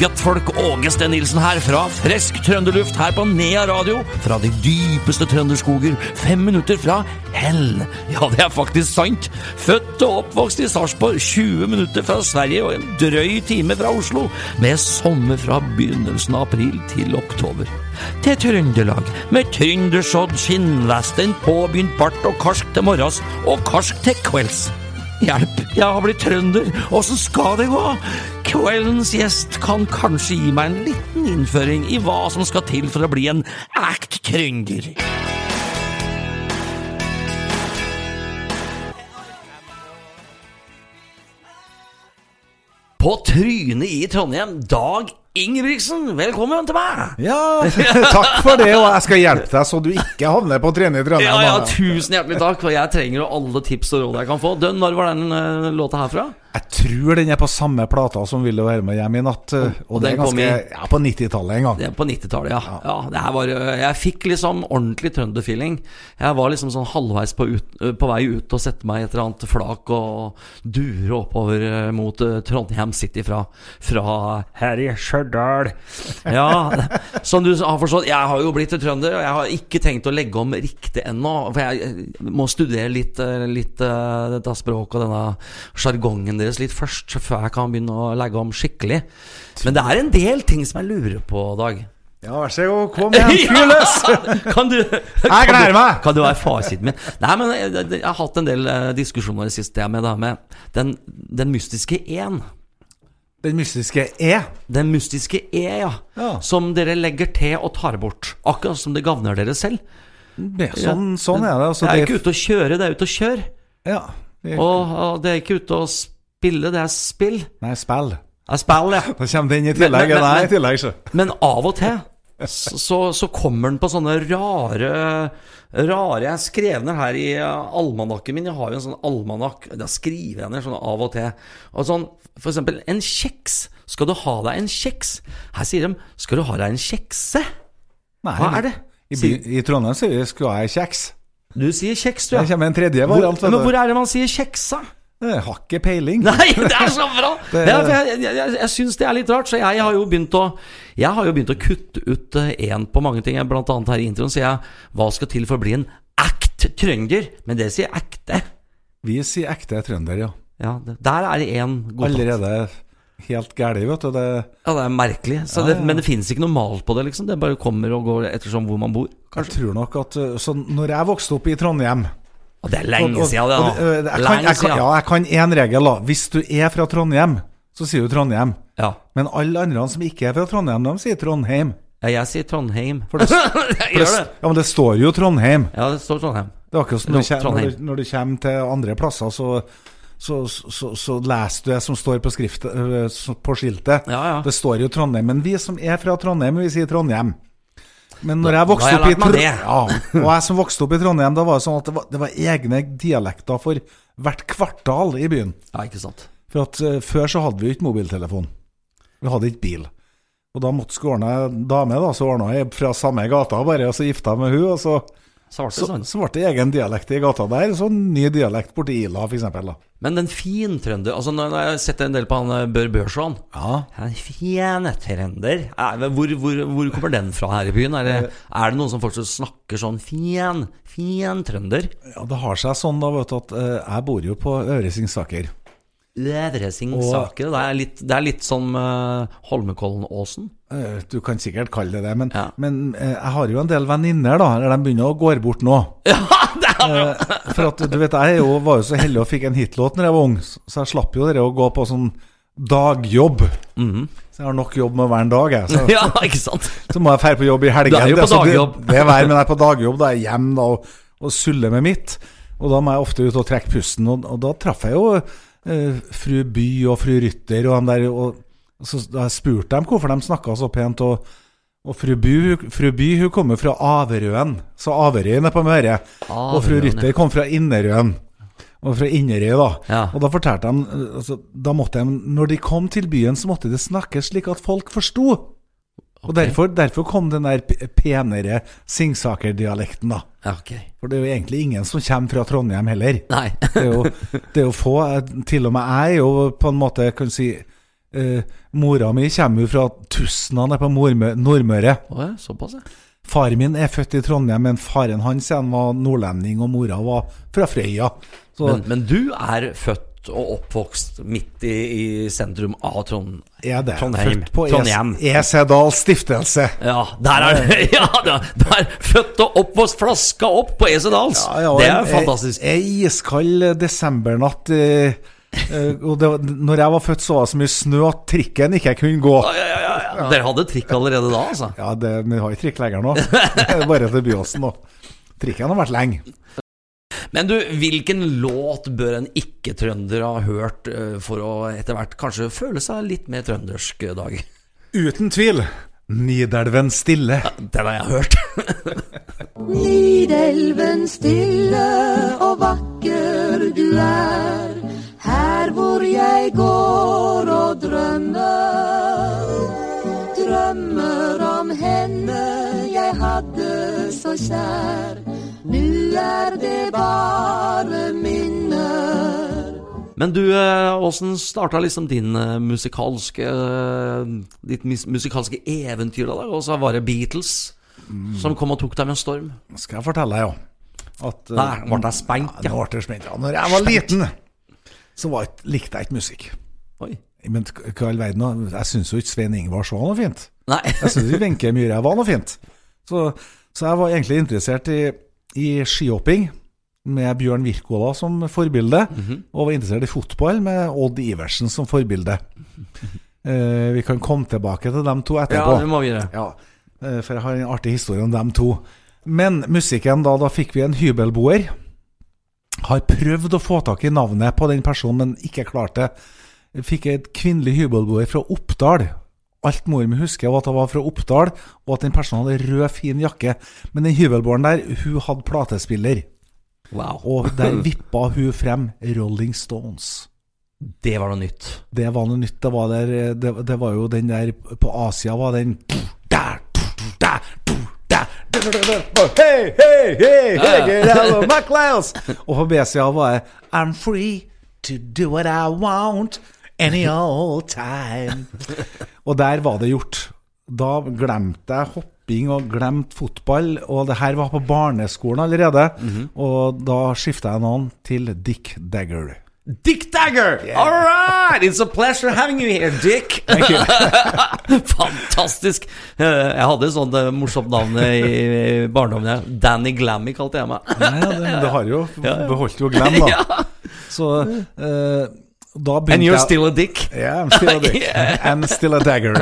guttfolk Åge Steen Nilsen her fra frisk trønderluft her på Nea radio. Fra de dypeste trønderskoger, fem minutter fra hell. Ja, det er faktisk sant. Født og oppvokst i Sarpsborg, 20 minutter fra Sverige og en drøy time fra Oslo. Med sommer fra begynnelsen av april til oktober. Til Trøndelag, med trøndersodd, skinnvesten, påbegynt bart og karsk til morgens og karsk til kvelds. Hjelp, jeg har blitt trønder, åssen skal det gå? Kveldens gjest kan kanskje gi meg en liten innføring i hva som skal til for å bli en act trønder. På trynet i Trondheim, Dag Ingebrigtsen, velkommen til meg! Ja, takk for det, og jeg skal hjelpe deg så du ikke havner på trening i Trondheim. Ja, ja, tusen hjertelig takk, for jeg trenger jo alle tips og råd jeg kan få. Dønn, når var den eh, låta herfra? Jeg tror den er på samme plata som Vil du være med hjem i natt. Og, og det er ganske i- Ja, på 90-tallet en gang. Det er på 90-tallet, ja. ja. det her var, eh, jeg fikk liksom ordentlig trønderfeeling. Jeg var liksom sånn halvveis på, ut, eh, på vei ut og sette meg i et eller annet flak og dure oppover eh, mot Trondheim City fra, fra her i Stjørdal. Ja, som du har forstått, jeg har jo blitt trønder, og jeg har ikke tenkt å legge om riktig ennå. For jeg må studere litt, litt dette språket og denne sjargongen deres litt først, før jeg kan begynne å legge om skikkelig. Men det er en del ting som jeg lurer på, Dag. Ja, vær så god, kom igjen, fyr løs! Kan du Jeg gleder meg! Kan du være fasiten min? Nei, men jeg, jeg, jeg har hatt en del eh, diskusjoner i det siste med da, med den, den mystiske én. Den mystiske E. Den mystiske E, ja. Ja. Som dere legger til og tar bort. Akkurat som det gagner dere selv. Det, sånn, sånn er det. Altså, det er ikke ute å kjøre, det er ute å kjøre. Ja. Og, og det er ikke ute å spille, det er spill. nei, spill. Det er spill, ja. Da kommer den i tillegg. men- men- nei, i tillegg, så. Men av og til så, så, kommer den på sånne rare Rare Jeg skrev ned her i almanakken min. Jeg har jo en sånn almanakk. Da skriver jeg ned sånn av og til. Og sånn, for eksempel en kjeks. Skal du ha deg en kjeks? Her sier de 'Skal du ha deg en kjekse'? Nei, Hva er det? I, I Trondheim sier vi 'skulle jeg kjeks'. Du sier kjeks, du. Det Ja. kommer en tredje variant. Hvor, men hvor er det man sier kjeksa? Jeg har ikke peiling. Nei, det er så bra! Det- Er, jeg jeg, jeg, jeg syns det er litt rart, så jeg har jo begynt å Jeg har jo begynt å kutte ut én på mange ting, blant annet her i introen. Sier jeg hva skal til for å bli en act trønder? Men det sier ekte. Vi sier ekte trønder, ja. Ja, der er det én god tatt. Allerede helt gæli, vet du. Det, Ja, det er merkelig. Så Ja, det, ja. Men det finnes ikke noe mal på det, liksom. Det bare kommer og går ettersom hvor man bor. jeg tror nok at uh, Så når jeg vokste opp i Trondheim Og det er lenge siden, det. da. jeg kan, Lenge jeg kan. Ja, jeg kan én regel, da. Hvis du er fra Trondheim, så sier du Trondheim. Ja. Men alle andre som ikke er fra Trondheim, de sier Trondheim. ja, jeg sier Trondheim. For det, for det, ja, men det står jo Trondheim. Ja, det står Trondheim. Det er akkurat som når, når, du, når du kommer til andre plasser, så, så, så, så leser du det som står på, skriftet, øh, på skiltet. Ja, ja. Det står jo Trondheim. Men vi som er fra Trondheim, vi sier Trondheim. Men når jeg vokste opp i lært meg Tro- det. ja, Og jeg som vokste opp i Trondheim, da var det sånn at det var, det var egne dialekter for hvert kvartal i byen. Ja, ikke sant. For at uh, Før så hadde vi jo ikke mobiltelefon. Vi hadde ikke bil. Og da måtte skulle ordne dame, da, så ordna jeg fra samme gata, bare, og så gifta jeg med hun, og så Så ble det så, sånn. så ble det egen dialekt i gata der. Så ny dialekt borti Ila, eksempel. Men den fin trønder Altså Når jeg har sett en del på han eh, Bør Børson Ja. Den fine trønder Er- hvor, hvor, hvor kommer den fra her i byen? Er det, er det noen som fortsatt snakker sånn fin, fin trønder? ja, det har seg sånn, da, vet du, at eh, jeg bor jo på Øvre Singsaker. Øvre Det er litt, det er litt som uh, Holmenkollen-åsen Eh, du kan sikkert kalle det det, men, Ja. men uh, jeg har jo en del venninner, da, Eller de begynner å gå bort nå. Ja, det er uh, for at du vet, jeg jo, var jo så heldig og fikk en hitlåt når jeg var ung, så jeg slapp jo det å gå på sånn dagjobb. Så jeg har nok jobb med hver dag, jeg. Så, Ja, ikke sant? så må jeg dra på jobb i helgen. Du er jo på Det dagjobb. Det, det er vær, men jeg er på dagjobb, da er jeg hjemme da, og, og suller med mitt. Og da må jeg ofte ut og trekke pusten, og, og da traff jeg jo fru By og fru Rytter og de der, og så da spurte dem hvorfor de snakka så pent, og, og fru, By, fru By hun kommer fra Averøen, så Averøy nede på Møre, og fru Rytter kom fra Innerøen, Og fra Inderøy, da. Ja. Og da fortalte de eh, altså, Da måtte de, når de kom til byen, så måtte det snakkes slik at folk forsto. Og derfor, derfor kom den der penere Singsaker-dialekten, da. Okay. For det er jo egentlig ingen som kommer fra Trondheim heller. Nei Det er jo, det er jo få. eh, Til og med jeg er jo på en måte, kan si Eh, mora mi kommer jo fra Tusna nede på Mormø, Nordmøre. Oh, ja, såpass, ja. Faren min er født i Trondheim, men faren hans igjen var nordlending, og mora var fra Frøya. Så Men, men du er født og oppvokst midt i, i sentrum av Trond er det Trondheim. født på Trondheim. Es- Esedal stiftelse. Ja, der er det! Ja, der, født og oppvokst, flaska opp på Esedals! det er en- fantastisk. Ei ei iskald desembernatt. Eh, eh, og det, når jeg var født, så var det så mye snø at trikken ikke kunne gå. Ja, ja, ja, ja. Dere hadde trikk allerede da, altså? Ja, det, men vi har ikke trikk lenger nå. Det er Bare til Byåsen nå. Trikken har vært lenge. Men du, hvilken låt bør en ikke-trønder ha hørt eh, for å etter hvert kanskje føle seg litt mer trøndersk, eh, Dag? Uten tvil. Nidelven stille. Den har jeg hørt. Nidelven stille og vakker du er, her hvor jeg går og drømmer. Drømmer om henne jeg hadde så kjær, nu er det bare minner. Men du, eh, åssen starta liksom din eh, musikalske eh, Ditt musikalske eventyr da? Og så var det Beatles som kom og tok deg med en storm? Skal jeg fortelle deg, jo. At, Nei, ble jeg spent, Ja, ble jeg spent. Ja, når jeg var liten, så var, ikke- likte jeg ikke musikk. Oi. Men hva i all verden, jeg syns jo ikke Svein Ingvars var noe fint. Nei. Jeg syns ikke Wenche Myhre var noe fint. Så, så jeg var egentlig interessert i, i skihopping med Bjørn Wirkola som forbilde, og var interessert i fotball med Odd Iversen som forbilde. Eh, vi kan komme tilbake til dem to etterpå. Ja, det må vi gjøre. Ja, eh, for jeg har en artig historie om dem to. Men musikken, da, da fikk vi en hybelboer. Har prøvd å få tak i navnet på den personen, men ikke klart det. Fikk et kvinnelig hybelboer fra Oppdal. Alt mor mi husker, var at det var fra Oppdal, og at den personen hadde rød, fin jakke. Men den hybelboeren der, hun hadde platespiller. Wow. Og der vippa hun frem Rolling Stones. Det var noe nytt. Det var noe nytt. Det var, der, det, det var jo den der På Asia var den der, der, hei, get out of my class! Og på B-sida var det I'm free to do what I want any all time. Og der var det gjort. Da glemte jeg hopping og glemte fotball, og det her var på barneskolen allerede. Og da skifta jeg navn til Dick Dagger. Dick Dagger! All right! It's a pleasure having you here, Dick. Fantastisk. Eh, Jeg hadde et sånt eh, morsomt navn i barndommen. Danny Glammy kalte jeg meg. Nei, det, det har jo beholdt jo Glam, da. Så da And you're jeg still a dick. Yeah, I'm still a dick. I'm still a dagger.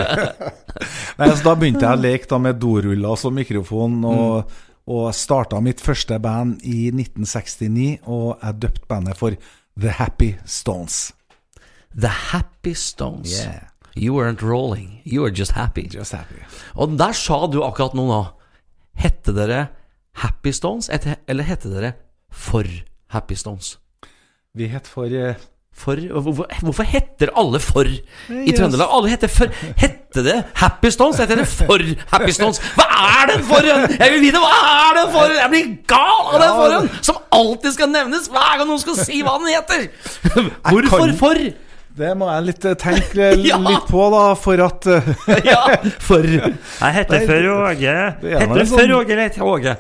Nei, så da begynte jeg å leke med doruller som mikrofon, og, og starta mitt første band i 1969. Og jeg døpte bandet for The Happy Stones. The Happy Stones. Yeah. You weren't rolling, you were just happy. Just happy. Og der sa du akkurat noe nå. Hette dere Happy Stones, eller hette dere For Happy Stones? Vi het for eh, For, hvorfor, hvorfor heter alle For i Yes. Trøndelag? Alle heter For. Hette det Happy Stones? Heter det For Happy Stones? Hva er den for-en? Jeg vil vite hva er den for-en? Jeg blir gal av den for-en som alltid skal nevnes hver gang noen skal si hva den heter. Hvorfor For? Det må jeg litt tenke tenke Ja. litt på, da, for at eh, Ja, For. Jeg heter For Åge. er Heter du For sånn- Åge eller heter Åge?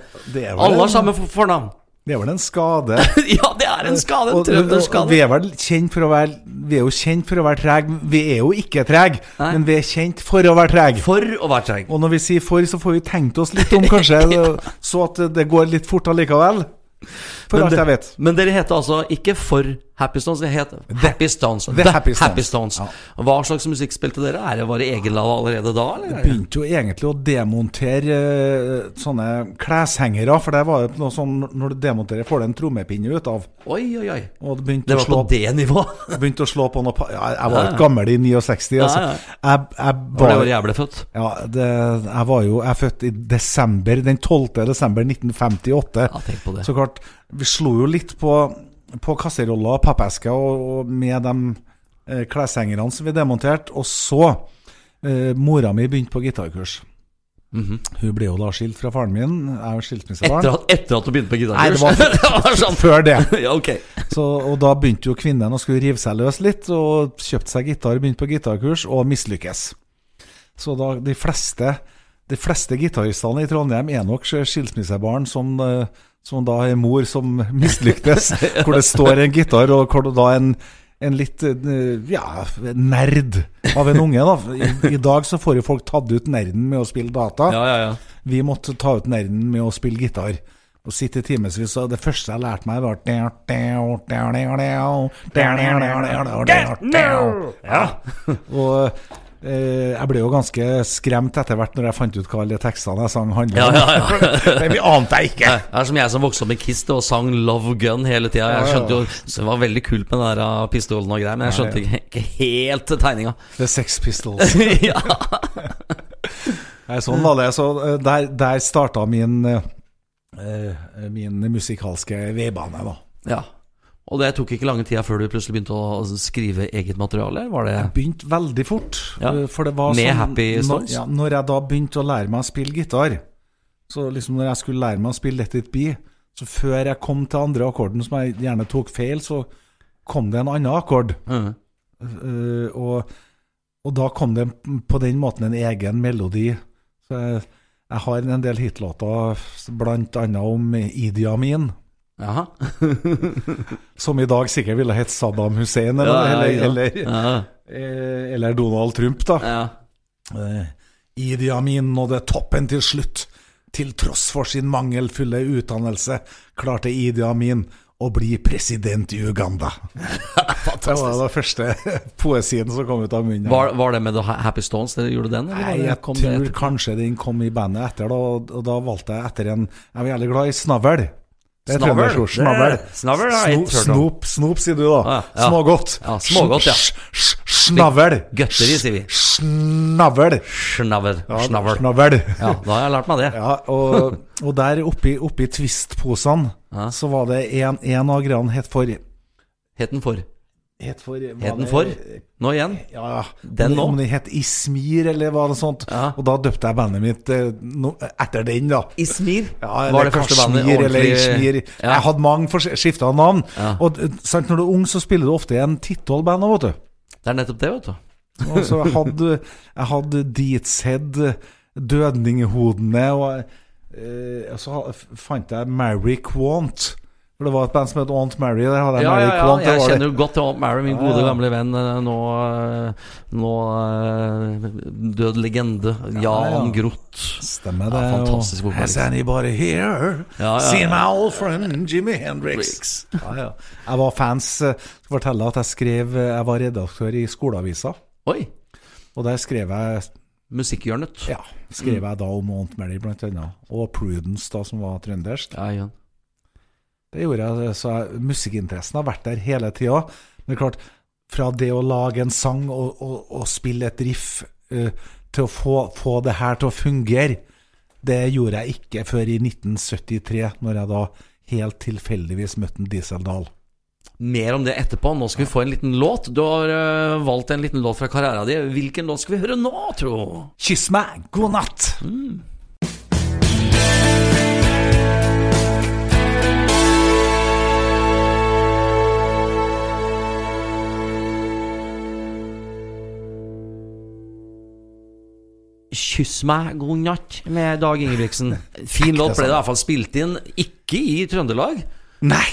Alle har samme for- fornavn. Det er vel en skade. Ja, det er en skade. En og Vi er vel kjent for å være Vi er jo kjent for å være treg. Vi er jo ikke treg, men vi er kjent for å være treg. For å være treg. Og når vi sier for, så får vi tenkt oss litt om, kanskje, så at det går litt fort allikevel. For Men alt det- jeg vet. Men dere heter altså ikke For Happy Stones, det het Happy Stones. The Happy Stones. Ja. Hva slags musikk spilte dere? Er det bare det egenlav allerede da? Eller? Begynte jo egentlig å demontere eh, sånne kleshengere, for det var jo noe sånn Når du demonterer, får du en trommepinne ut av. Oi, oi, oi. Og det Det var på det nivået? begynte å slå på noe ja, Jeg var Ja, gammel i 69, altså. Ja, ja. Jeg, jeg Var det året jeg ble født? Ja, det, jeg var jo Jeg er født i desember, den 12. desember 1958. Ja, tenk på det. Så klart, vi slo jo litt på, på kasseroller og pappesker og, og med de eh, kleshengerne som vi demonterte. Og så eh, Mora mi begynte på gitarkurs. Hun ble jo da skilt fra faren min. Jeg er jo skilsmissebarn. Etter at, etter at du begynte på Nei, det gitarkurs? var- det var sånn. Før det. Ja, ok. Så, og da begynte jo kvinnen å skulle rive seg løs litt, og kjøpte seg gitar, begynte på gitarkurs, og mislykkes. Så da de fleste De fleste gitaristene i Trondheim er nok skilsmissebarn som, eh, som da er mor som mislyktes, hvor det står en gitar, og hvor det da en en litt eh, ja, nerd av en unge. da I, I dag så får jo folk tatt ut nerden med å spille data. Ja, ja, ja. Vi måtte ta ut nerden med å spille gitar. Og sitte i timevis. Og det første jeg lærte meg, var ja. Og eh, jeg ble jo ganske skremt etter hvert når jeg fant ut hva alle de tekstene jeg sang, handla om. ja, ja. Men vi ante jeg ikke. Det er som jeg som vokste opp med Kiss og sang 'Love Gun' hele tida. Jeg skjønte jo Det var veldig kult med den der uh, pistolen og greier, men jeg skjønte ikke, ikke helt tegninga. The Sex Pistols. ja. Nei, sånn var det. Så eh, der, der starta min eh, eh, Min musikalske veibane, da. ja. Og det tok ikke lange tida før du plutselig begynte å skrive eget materiale? Var det begynte veldig fort. Ja. eh, For det var Med sånn, Happy når, Stones? ja, når jeg da begynte å lære meg å spille gitar Så liksom når jeg skulle lære meg å spille Let It Be Så før jeg kom til andre akkorden, som jeg gjerne tok feil, så kom det en annen akkord. Mm. Uh, og, og da kom det på den måten en egen melodi. Så jeg, jeg har en del hitlåter, blant annet om Idi Amin. Som i dag sikkert ville hett Saddam Hussein, eller, Ja, ja, ja. eller, Ja, eh, eller Donald Trump, da. ja. Eh, Idi Amin nådde toppen til slutt. Til tross for sin mangelfulle utdannelse klarte Idi Amin å bli president i Uganda. Det var den første poesien som kom ut av munnen. Var, var det med The Happy Stones det gjorde den? Nei, jeg tror kanskje den kom i bandet etter, da, og da valgte jeg etter en Jeg var jævlig glad i snavl. Det er Snavl? trøndersord. Snavl. Det- snavl har jeg ikke hørt om. Snop, snop, sier du da. Ah, ja. Smågodt. Ja, smågodt, ja. Sn- sn- Snavl. Gøtteri, sier vi. Snavl. Snaver. Ja, Snavel. Ja, da har jeg lært meg det. Ja, og, og der oppi, oppi Twist-posene så var det en, en av greiene het for Het den for? Het for Het den for? Nå igjen? Ja, Den nå? Om den het Ismir, eller hva det sånt. Ja. Og da døpte jeg bandet mitt eh, no, etter den, da. Ismir? Ja, var det første bandet Ordentlig... eller Ismir. Ja. Jeg hadde mange skifta navn. Ja. Og eh, sant, Når du er ung, så spiller du ofte i en titall-band. vet du. Det er nettopp det, vet du. Og så hadde jeg hadde Deatshead, Dødninghodene, og eh, så fant jeg Mary Quant. For det var et band som het Aunt Mary. Der hadde Ja, Mary ja, ja, jeg kjenner jo godt til Aunt Mary, min Ja, gode ja. gamle venn. eh, Nå, eh, nå eh, død legende. Jan ja. Groth. Stemmer det. Ja, fantastisk og. Has anybody here Ja, ja, seen my old friend Jimmy Hendrix? Ja, ja. Jeg var fans. Skal fortelle at jeg skrev Jeg var redaktør i skoleavisa, Oi! og der skrev jeg Musikkhjørnet. Ja, skrev jeg da om Aunt Mary, blant annet. Og Prudence, da, som var trøndersk. Ja, Jan. Det gjorde jeg, så jeg, Musikkinteressen har vært der hele tida. Men det er klart, fra det å lage en sang og, og, og spille et riff uh, til å få, få det her til å fungere, det gjorde jeg ikke før i 1973, når jeg da helt tilfeldigvis møtte en Dieseldal. Mer om det etterpå. Nå skal vi få en liten låt. Du har uh, valgt en liten låt fra karrieren din. Hvilken låt skal vi høre nå, tro? Kyss meg, god natt! Kyss meg god natt med Dag Ingebrigtsen. Fin låt ble det i hvert fall spilt inn. Ikke i Trøndelag. Nei,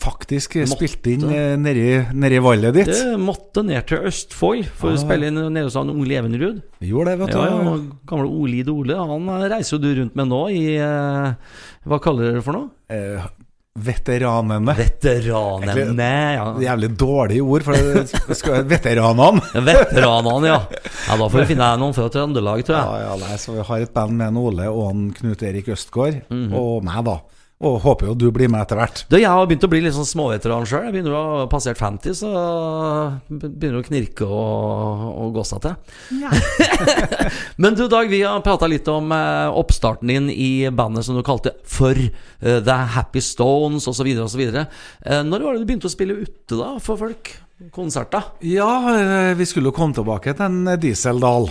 faktisk Måtte. spilt inn eh, nedi, nedi vallet ditt. Det måtte ned til Østfold for å Ah. spille inn nede hos han Ole Evenrud. Gjorde det, vet du. Ja, ja, gamle Olid Ole. Han reiser jo du rundt med nå i eh, Hva kaller dere det for noe? Eh, veteranene. Veteranene. Ja. Jævlig dårlige ord, for det skal være veteranene. Veteranene, ja. ja. Da får vi finne noen fra Trøndelag, tror jeg. ja, ja, nei, så vi har et band med en Ole og en Knut Erik Østgaard, -hmm. og meg, da. Og håper jo du blir med etter hvert. Jeg har begynt å bli litt sånn småveteran sjøl. Jeg begynner å ha passert 50, så begynner å knirke og, og gå seg til. Men du Dag, vi har prata litt om eh, oppstarten din i bandet som du kalte for eh, The Happy Stones osv. osv. Eh, når var det du begynte å spille ute da, for folk? Konserter? Ja, vi skulle jo komme tilbake til en Dieseldal.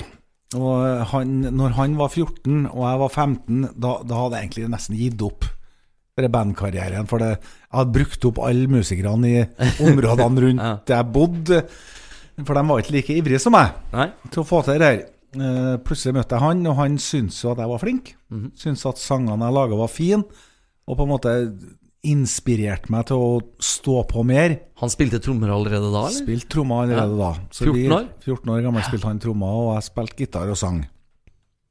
Og han, når han var 14 og jeg var 15, da, da hadde jeg egentlig nesten gitt opp bandkarrieren. For det, jeg hadde brukt opp alle musikerne i områdene rundt Ja. der jeg bodde. For de var ikke like ivrige som meg Nei? til å få til det her. Uh, plutselig møtte jeg han, og han syntes jo at jeg var flink. Mhm. Syntes at sangene jeg laga var fine, og på en måte inspirerte meg til å stå på mer. Han spilte trommer allerede da, eller? Spilte trommer allerede da. Så 14 vi- år? 14 år gammel spilte han trommer, og jeg spilte gitar og sang.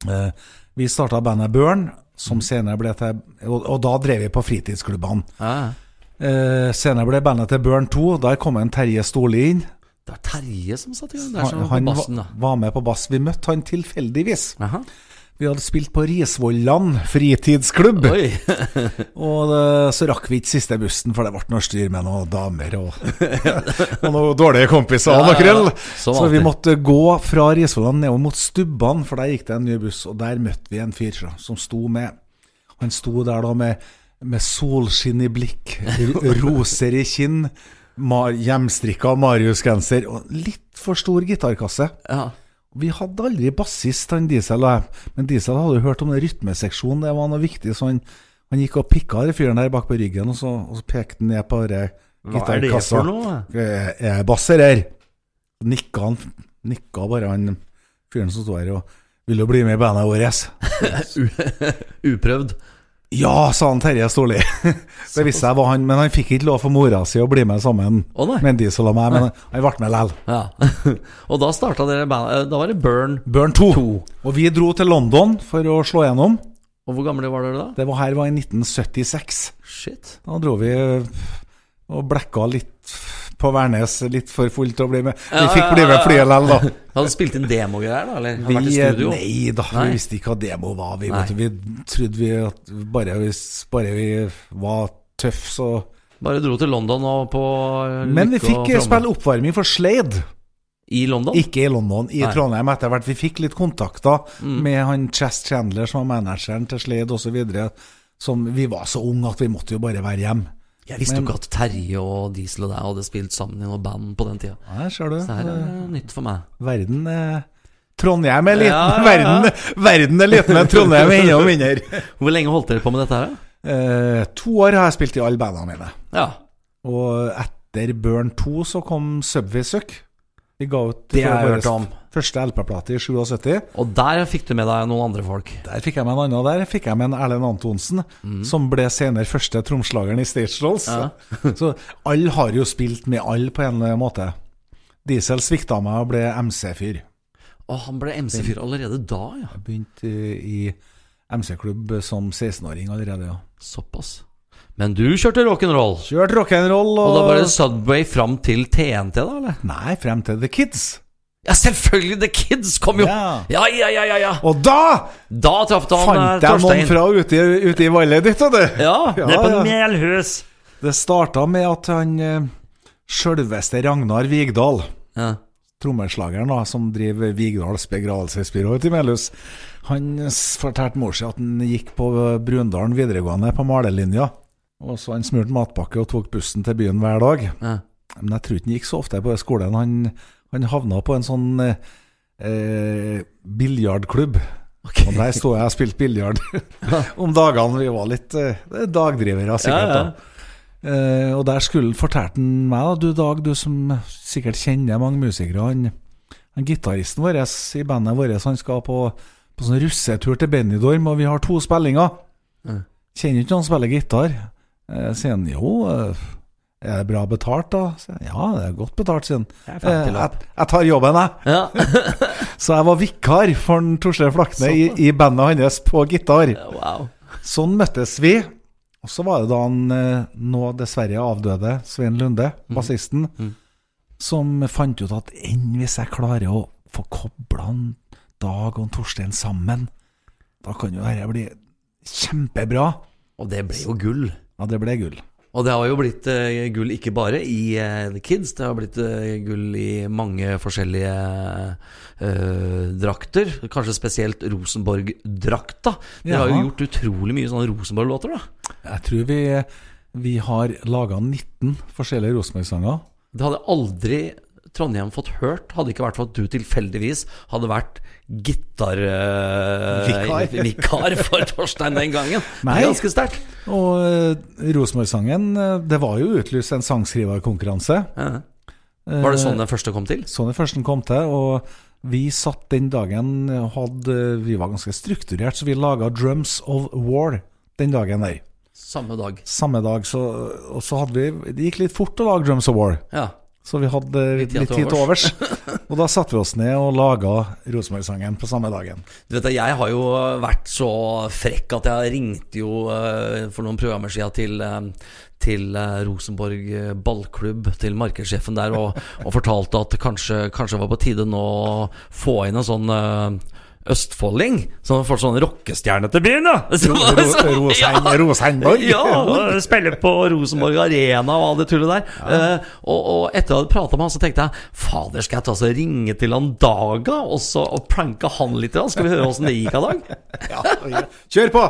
Uh, vi starta bandet Burn, som senere ble til Og, og da drev vi på fritidsklubbene. Ah. Eh, senere ble bandet til Burn 2. Der kom en Terje Storli inn. Det var Terje som satt i gang der, Han, han på bassen, var med på bass. Vi møtte han tilfeldigvis. Aha. Vi hadde spilt på Risvollan fritidsklubb. Og det, så rakk vi ikke siste bussen, for det ble noe styr med noen damer og, og noen dårlige kompiser og noe krøll. Så vi måtte gå fra Risvollan nedover mot Stubban, for der gikk det en ny buss. Og der møtte vi en fyr som sto med Han sto der da med, med solskinn i blikk, roser i kinn, hjemstrikka Marius-genser og litt for stor gitarkasse. Ja. Vi hadde aldri bassist, han Diesel og jeg. Men Diesel hadde jo hørt om den rytmeseksjonen, det var noe viktig. Så han, han gikk og pikka den fyren der bak på ryggen, og så, og så pekte han ned på gitarkassa. Hva er det for noe? Er jeg basser her? Nikka han Nikka bare han fyren som sto her og ville bli med i bandet vårt. Uprøvd. Ja, sa han Terje Storli. det visste jeg var han, men han fikk ikke lov for mora si å bli med sammen oh, nei. med Diesel og meg, men han ble med likevel. Ja. og da starta dere bandet Da var det Burn. Burn 2. 2. Og vi dro til London for å slå gjennom. Og hvor gamle var dere da? Det var her var i 1976. Shit. Da dro vi og blekka litt på Værnes, litt for fullt til å bli med. Vi fikk bli med flyet likevel, da. Hadde spilt inn demogreier, da? Eller Vi, vært i studio? nei da, Nei. vi visste ikke hva demo var. Vi, vi trodde vi at bare hvis bare vi var tøff, så Bare dro til London og på Men vi fikk eh, spille oppvarming for Slade. I London? Ikke i London, i Nei. Trondheim etter hvert. Vi fikk litt kontakter Mm. med han Chess Chandler, som var manageren til Slade osv. Som Vi var så unge at vi måtte jo bare være hjemme. Jeg visste jo ikke at Terje og Diesel og deg hadde spilt sammen i noe band på den tida. Her ser du. Så det her er nytt for meg. Verden er Trondheim er liten, Ja, ja, ja. Verden, verden er liten, men Trondheim er enda mindre. Hvor lenge holdt dere på med dette her? da? Eh, to år har jeg spilt i alle bandene mine. Ja. Og etter Burn 2 så kom Subway Suck. Vi ga ut Det jeg vår hørt om. første LP-plate i 77. Og der fikk du med deg noen andre folk. Der fikk jeg med en annen. Der fikk jeg med en Erlend Antonsen, som ble senere første tromslageren i Stage Dolls. Ja. så alle har jo spilt med alle på en måte. Diesel svikta meg og ble MC-fyr. Og han ble MC-fyr allerede da, ja. Jeg begynte i MC-klubb som 16-åring allerede, ja. Såpass. Men du kjørte rock'n'roll. Kjørte rock'n'roll og, Og da var det Subway fram til TNT, da, eller? Nei, frem til The Kids. Ja, selvfølgelig! The Kids kom jo! Ja. Ja, ja, ja, ja! ja. Og da Da traff han fant eh, jeg noen fra ute, ute i vallet ditt, du. Ja, Ja, nede på ja. Melhus. Det starta med at han eh, sjølveste Ragnar Vigdal, Ja. trommeslageren da, som driver Vigdals begravelsesbyrå ute i Melhus, han fortalte mor si at han gikk på Brundalen videregående på malerlinja. Og så han smurte matpakke og tok bussen til byen hver dag. ja. Men jeg tror ikke han gikk så ofte på skolen. Han, han havna på en sånn eh, biljardklubb. Okay. Og der sto jeg og spilte biljard om dagene. Vi var litt eh, dagdrivere, sikkert. Ja, ja. eh, Og der skulle fortalte han meg, da, du Dag, du som sikkert kjenner mange musikere Han, han gitaristen vår i bandet vårt Han skal på, på sånn russetur til Benidorm, og vi har to spillinger. Ja. Kjenner ikke noen som spiller gitar. Eh, sier han jo, eh, er det bra betalt, da? Jeg, ja, det er godt betalt, sier han. Jeg Eh, jeg, jeg tar jobben, jeg. Ja. Så jeg var vikar for Torstein Flakne i, i bandet hans på gitar. Wow. Sånn møttes vi. Og så var det da han nå dessverre avdøde Svein Lunde, bassisten, Mm. som fant ut at enn hvis jeg klarer å få kobla Dag og Torstein sammen, da kan jo dette bli kjempebra. Og det ble jo gull. Ja, det ble gull. Og det har jo blitt eh, gull ikke bare i eh, The Kids, det har blitt eh, gull i mange forskjellige eh, drakter. Kanskje spesielt Rosenborg-drakta. Dere har jo gjort utrolig mye sånne Rosenborg-låter, da. Jeg tror vi, vi har laga 19 forskjellige Rosenborg-sanger. Det hadde aldri Trondheim fått hørt, hadde ikke vært for at du tilfeldigvis hadde vært gitarvikar eh, vikar for Torstein den gangen. Nei. Det er ganske sterkt. Og uh, Rosenborg-sangen, eh, det var jo utlyst en sangskriverkonkurranse. Ja. Var det sånn den første kom til? Sånn den første kom til. Og vi satt den dagen hadde, Vi var ganske strukturert, så vi laga 'Drums of War' den dagen der. Samme dag. Samme dag. Så, og så hadde vi Det gikk litt fort å lage 'Drums of War'. Ja. Så vi hadde Litt litt, tid til overs. og da satte vi oss ned og laga Rosenborg-sangen på samme dagen. Du vet, Jeg har jo vært så frekk at jeg ringte jo eh, for noen programmer siden til, eh, til eh, Rosenborg ballklubb, til markedssjefen der, og, og fortalte at kanskje, kanskje var på tide nå å få inn en sånn østfolding. Så han får sånn rockestjerne til byen, da! Så- Ro- Ja. Rosenborg. Ja, og på Rosenborg Arena og all det tullet der. Eh, og, og etter å ha prata med han, så tenkte jeg fader, skal jeg ta så ringe til han Daga og, så, og pranke han litt? Da? Skal vi høre åssen det gikk av dag? Ja, Kjør på!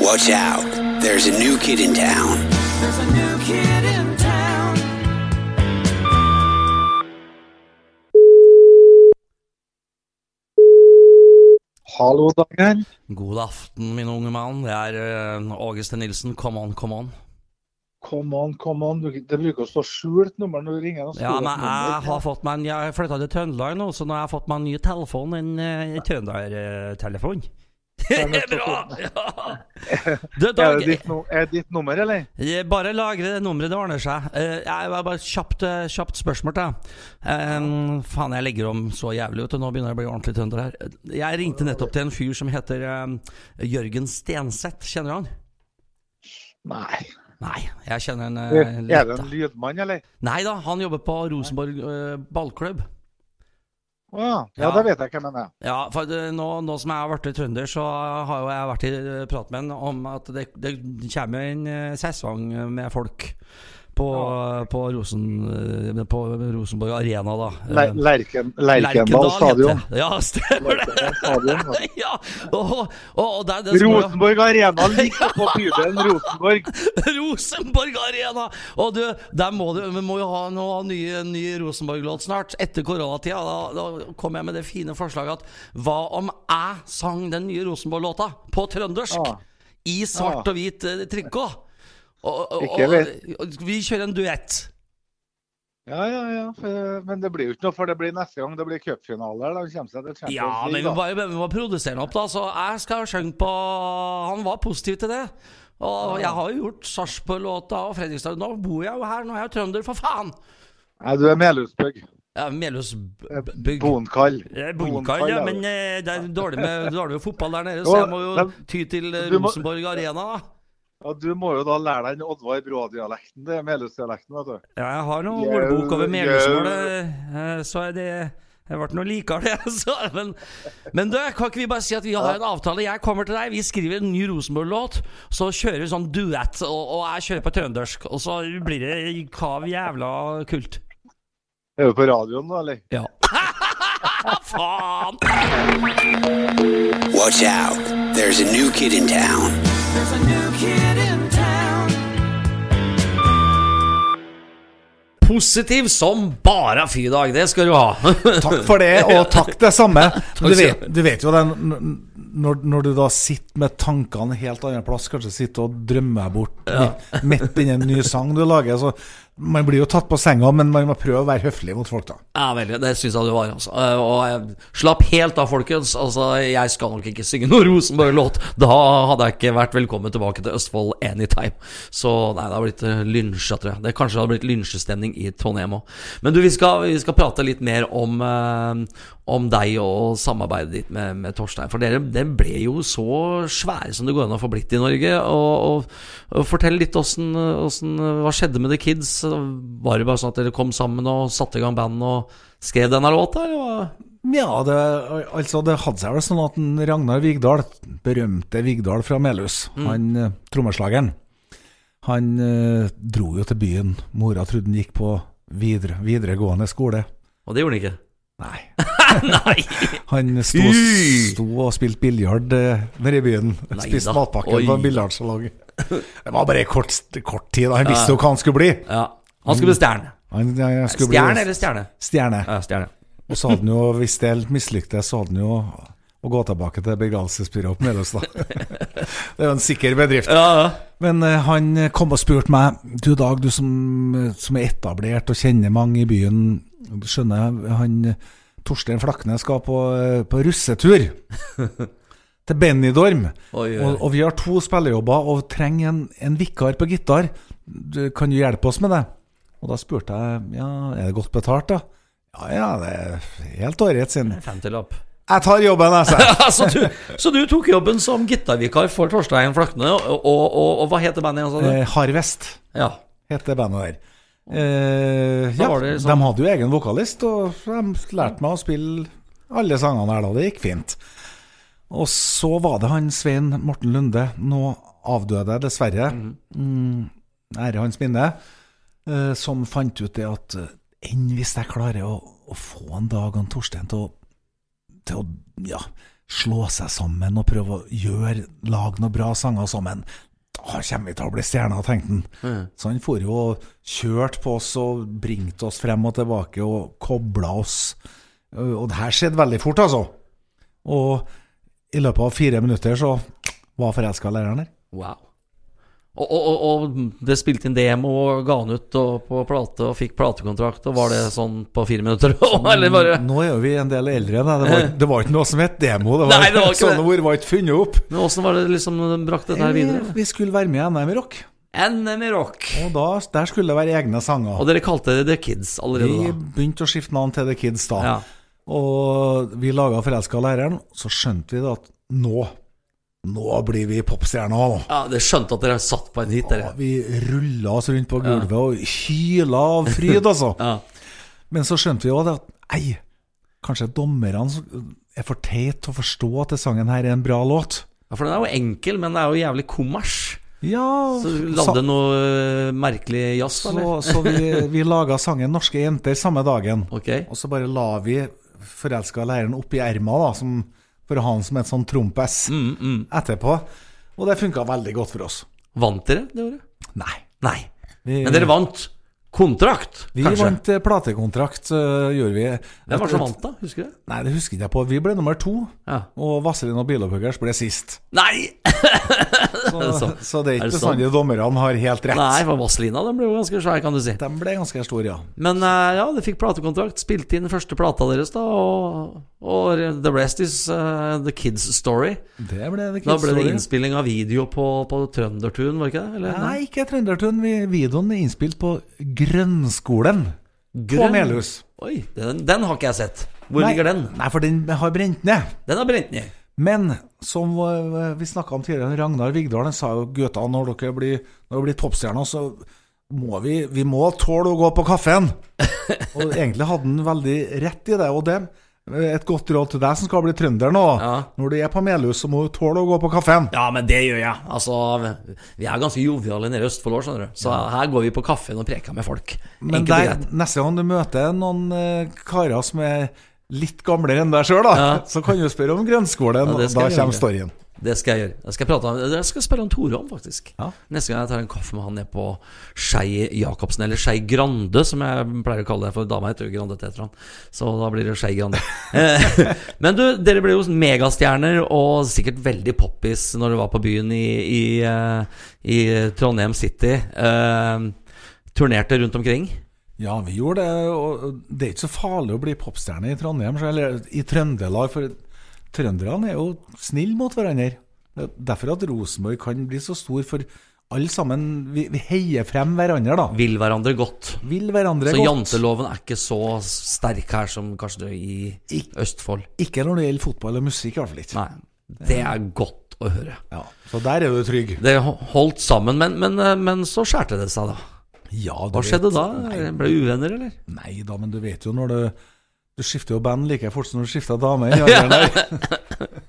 Watch out. There's a new kid in town. There's a new kid in Hallo, Daniel. God aften, min unge mann. Det er uh, Auguste Nilsen. Come on, come on. Come on, come on. Det bruker å stå skjult nummer når du ringer. Ja, men jeg har fått meg en Jeg flytta til Trøndelag nå, så nå har jeg fått meg en ny telefon. En en trøndertelefon. Det er bra! Ja. Du, Er Dag, det ditt, no er det ditt nummer, eller? Bare lagre det nummeret, det ordner seg. Eh, Jeg var bare kjapt, eh, kjapt spørsmål til deg. Eh, faen, jeg legger om så jævlig ut, og nå begynner jeg å bli ordentlig trønder her. Jeg ringte nettopp til en fyr som heter um, Jørgen Stenseth. Kjenner du han? Nei. Nei, jeg kjenner en uh, er det en lydmann, eller? Nei da, han jobber på Rosenborg uh, ballklubb. Å ja. Ja. da vet jeg hvem han er. Ja, for nå, nå som jeg har blitt trønder, så har jo jeg vært i eh, prat med han om at det, det kommer en eh, sesong med folk på, på, Rosen, eh, på Rosenborg Arena, da. Le Eh, Lerken Lerkendal stadion. Ja, stemmer det! Stadion, ja. ja, og, og, og der, Rosenborg Arena ligger på bydelen Rosenborg. Rosenborg Arena! Og du, der må du, vi må jo ha noe ny, ny Rosenborg-låt snart. Etter koronatida. Da, da kom jeg med det fine forslaget at hva om jeg sang den nye Rosenborg-låta på trøndersk? Ah. I svart Ah. og hvit eh, trikot. Og, og, og, og vi kjører en duett. Ja, ja, ja. Men det blir jo ikke noe, for det blir neste gang. Det blir cupfinaler. Da kommer seg til Champions Ja, men vi må bare vi må produsere den opp, da. Så jeg skal synge på Han var positiv til det. Og jeg har jo gjort Sarpsborg-låta og Fredrikstad. Nå bor jeg jo her, nå er jeg jo trønder, for faen! Nei, du er Melhusbygg. Ja, Melhusbygg. Bonkall. Eh, Bonkall, ja, men eh, det er dårlig med, dårlig med fotball der nede, så jeg må jo ty til eh, Rosenborg Arena, da. Ja, du må jo da lære deg den Oddvar Brå-dialekten. Det er Melhus-dialekten, vet du. Ja, jeg har noe ordbok over Melhusmålet, jau. eh, så er det jeg ble noe likere, det. Så, men, men du, kan ikke vi bare si at vi har en avtale? Jeg kommer til deg, vi skriver en ny Rosenborg-låt, så kjører vi sånn duett, og, og jeg kjører på trøndersk, og så blir det kav jævla kult. Er du på radioen nå, eller? Ja. Faen! Watch out. There's a new kid in town. There's a new kid Positiv som bare fy, Dag. Det skal du ha. Takk for det, og takk det samme. Du vet, du vet jo den når, når du da sitter med tankene en helt annen plass, kanskje sitter og drømmer bort ja. midt inni en ny sang du lager, så man blir jo tatt på senga, men man må prøve å være høflig mot folk, da. Ja, veldig. Det syns jeg du var. Altså. Eh, Og jeg slapp helt av, folkens. Altså, jeg skal nok ikke synge noen Rosenborg-låt. Da hadde jeg ikke vært velkommen tilbake til Østfold anytime. Så nei, det har blitt eh, lynsja, tror jeg. Det kanskje hadde blitt lynsjestemning i Trondheim òg. Men du, vi skal, vi skal prate litt mer om, eh, om deg og samarbeidet ditt med, med Torstein. For dere, dere ble jo så svære som det går an å få blitt i Norge. Og, og, og Fortell litt åssen, Hva skjedde med The Kids? Var det bare sånn at dere kom sammen og satte i gang bandet og skrev denne låta, eller? Ja, det, altså, det hadde seg vel sånn at en Ragnar Vigdal, berømte Vigdal fra Melhus, han eh, trommeslageren, han eh, dro jo til byen. Mora trodde han gikk på videre, videregående skole. Og det gjorde han ikke. Nei. Nei! Han sto, sto og spilte biljard eh, nede i byen. Nei Spiste matpakken på biljardsalong. Det var bare kort, kort tid. Han visste jo hva han skulle bli. Ja. Han skulle bli stjerne. Han, han skulle Stjerne bli eller stjerne? stjerne. Ja, stjerne. Og så hadde han jo, hvis det mislyktes, så hadde han jo å gå tilbake til begravelsesbyrået på Melhus, da. det er jo en sikker bedrift. Ja, ja. Men eh, han kom og spurte meg Du Dag, du som, som er etablert og kjenner mange i byen Skjønner jeg, han Torstein Flakne skal på, på russetur til Benidorm. Oi, oi. Og, og vi har to spillejobber og trenger en, en vikar på gitar. Du, kan du hjelpe oss med det? Og da spurte jeg ja, er det godt betalt, da. Ja ja, det er helt ålreit, sin. Femtilapp. Jeg tar jobben, jeg, sa så, du, så du tok jobben som gitarvikar for Torstein Flakne, og, og, og, og hva heter bandet igjen? Eh, Harvest Ja. heter bandet der. Eh, ja, sånn- De hadde jo egen vokalist, og de lærte meg å spille alle sangene her da. Det gikk fint. Og så var det han Svein Morten Lunde, nå avdøde dessverre, mm, ære hans minne, eh, som fant ut det at eh, enn hvis jeg klarer å, å få en dag han Torstein til å, til å ja, slå seg sammen og prøve å gjøre, lage noen bra sanger sammen, da kommer vi til å bli stjerner, tenkte han. Så han for jo og kjørte på oss og bringte oss frem og tilbake og kobla oss. Og det her skjedde veldig fort, altså. Og i løpet av fire minutter så var forelska læreren der. Wow. Og, og, og, det spilte inn demo og ga han ut og, på plate og fikk platekontrakt, og var det sånn på fire minutter? Eller bare Nå er jo vi en del eldre. Da. Det, var, det var ikke noe som het demo. Det var, Nei, det var ikke sånne ord var ikke funnet opp. Men åssen var det liksom de brakte dette her videre? Vi skulle være med i NM i rock, NM i rock. og da, der skulle det være egne sanger. Og dere kalte det The Kids allerede Vi da? begynte å skifte navn til The Kids da. Ja. Og vi laga 'Forelska læreren', så skjønte vi da at nå Nå blir vi popstjerner. ja, det skjønte at dere satt på en hit, dere. Ja, vi rulla oss rundt på gulvet og hyla av fryd, altså. Ja. Men så skjønte vi òg at ei, kanskje dommerne er for teite til å forstå at det sangen her er en bra låt. ja, for den er jo enkel, men det er jo jævlig kommers. Ja, Så lagde noe øh, merkelig jazz, så, eller? så vi, vi laga sangen 'Norske jenter' samme dagen. Ok. Og så bare la vi forelska læreren oppi erma, da, som, for å ha han som et sånn trompes Mm, mm. etterpå. Og det funka veldig godt for oss. Vant dere det året? Nei. Nei. Vi, Men dere vant kontrakt, vi kanskje? vant eh, platekontrakt, uh, gjorde vi. Hvem var det som vant, da? Husker du det? Nei, det husker ikke jeg på. Vi ble nummer to. Ja. Og Vazelin og Bilopphøggers ble sist. Nei! Så, det så det er ikke bestandig dommerne har helt rett. Nei, for Vazelina den ble jo ganske svær, kan du si. De ble ganske store, ja. Men uh, ja, dere fikk platekontrakt, spilte inn første plata deres, da, og, og the rest is uh, the kids story. Det ble det Da ble det Story. innspilling av video på, på Trøndertun, var det ikke det? Eller? Nei, ikke Trøndertun. Videoen er innspilt på Grønnskolen på Grønn- Melhus. Oi, den, den har ikke jeg sett. Hvor Nei, ligger den? Nei, for den har brent ned. Den har brent ned. Men som vi snakka om tidligere, Ragnar Vigdal sa jo gutta, når dere blir, når dere blir popstjerner, så må vi, vi må tåle å gå på kaffen. og egentlig hadde han veldig rett i det. Og det et godt råd til deg som skal bli trønder nå. Ja. Når du er på Melhus, så må du tåle å gå på kaffen. Ja, men det gjør jeg. Altså, vi er ganske joviale nede i Østfold òg, skjønner du. Så her går vi på kaffen og preker med folk. Men der, neste gang du møter noen eh, karer som er litt gamlere enn deg sjøl, Ja. så kan du spørre om grønnskolen. Ja, og da kommer storyen. Det skal jeg gjøre. Jeg skal, prate om, jeg skal spørre om Tore om, faktisk. Ja. Neste gang jeg tar en kaffe med han nede på Skei Jacobsen, eller Skei Grande, som jeg pleier å kalle det, for dama heter jo Grande til etternavn. Så da blir det Skei Grande. Eh, Men du, dere ble jo megastjerner, og sikkert veldig poppis når du var på byen i, i, eh, i Trondheim City. Uh, turnerte rundt omkring. Ja, vi gjorde det. Og det er ikke så farlig å bli popstjerne i Trondheim, eller i Trøndelag, for trønderne er jo snille mot hverandre. Det er Derfor at Rosenborg kan bli så stor, for alle sammen Vi, vi heier frem hverandre, da. Vil hverandre godt. Vil hverandre Så godt. janteloven er ikke så sterk her som kanskje det i Ik- Østfold. Ikke når det gjelder fotball og musikk, i hvert fall ikke. Nei, det er godt å høre. Ja, så der er du trygg. Det holdt sammen, men, men, eh, men så skjærte det seg, da. Ja, du Hva skjedde vet- da? Nei, Ble uvenner, eller? Nei da, men du vet jo når du Du skifter jo band like fort som du skifter dame.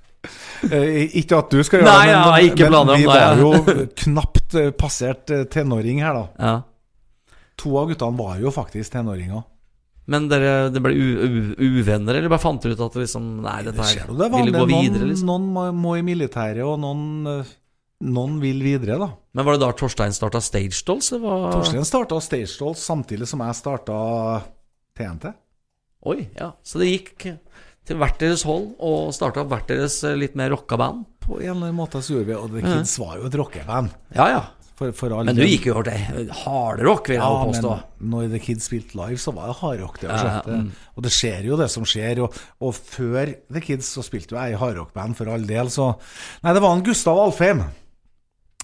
Eh, ikke at du skal gjøre Nei, det, jeg har ikke men, vi det, var jo knapt eh, passert eh, tenåring her, da. Ja. To av guttene var jo faktisk tenåringer. Men dere, det ble uvenner, eller bare fant dere ut at liksom Nei, dette her det, det ville gå gå Noen, videre, liksom. noen må, i militæret, og noen, noen vil videre, da. Men var det da Torstein starta Stage Dolls? Var... Torstein starta Stage Dolls samtidig som jeg starta TNT. Oi, ja. Så det gikk til hvert deres hold og starta opp hvert deres eh, litt mer rocka band? På en eller annen måte så gjorde vi Og The Kids var jo et rockeband. Ja, ja. For, for Men du gikk jo over til hardrock, vil jeg Ja, påstå. men når The Kids spilte live, så var det hardrock. Det, Ja, mm. Og det skjer jo det som skjer. Og, og før The Kids så spilte jo jeg i hardrockband for all del, så Nei, det var en Gustav Alfheim.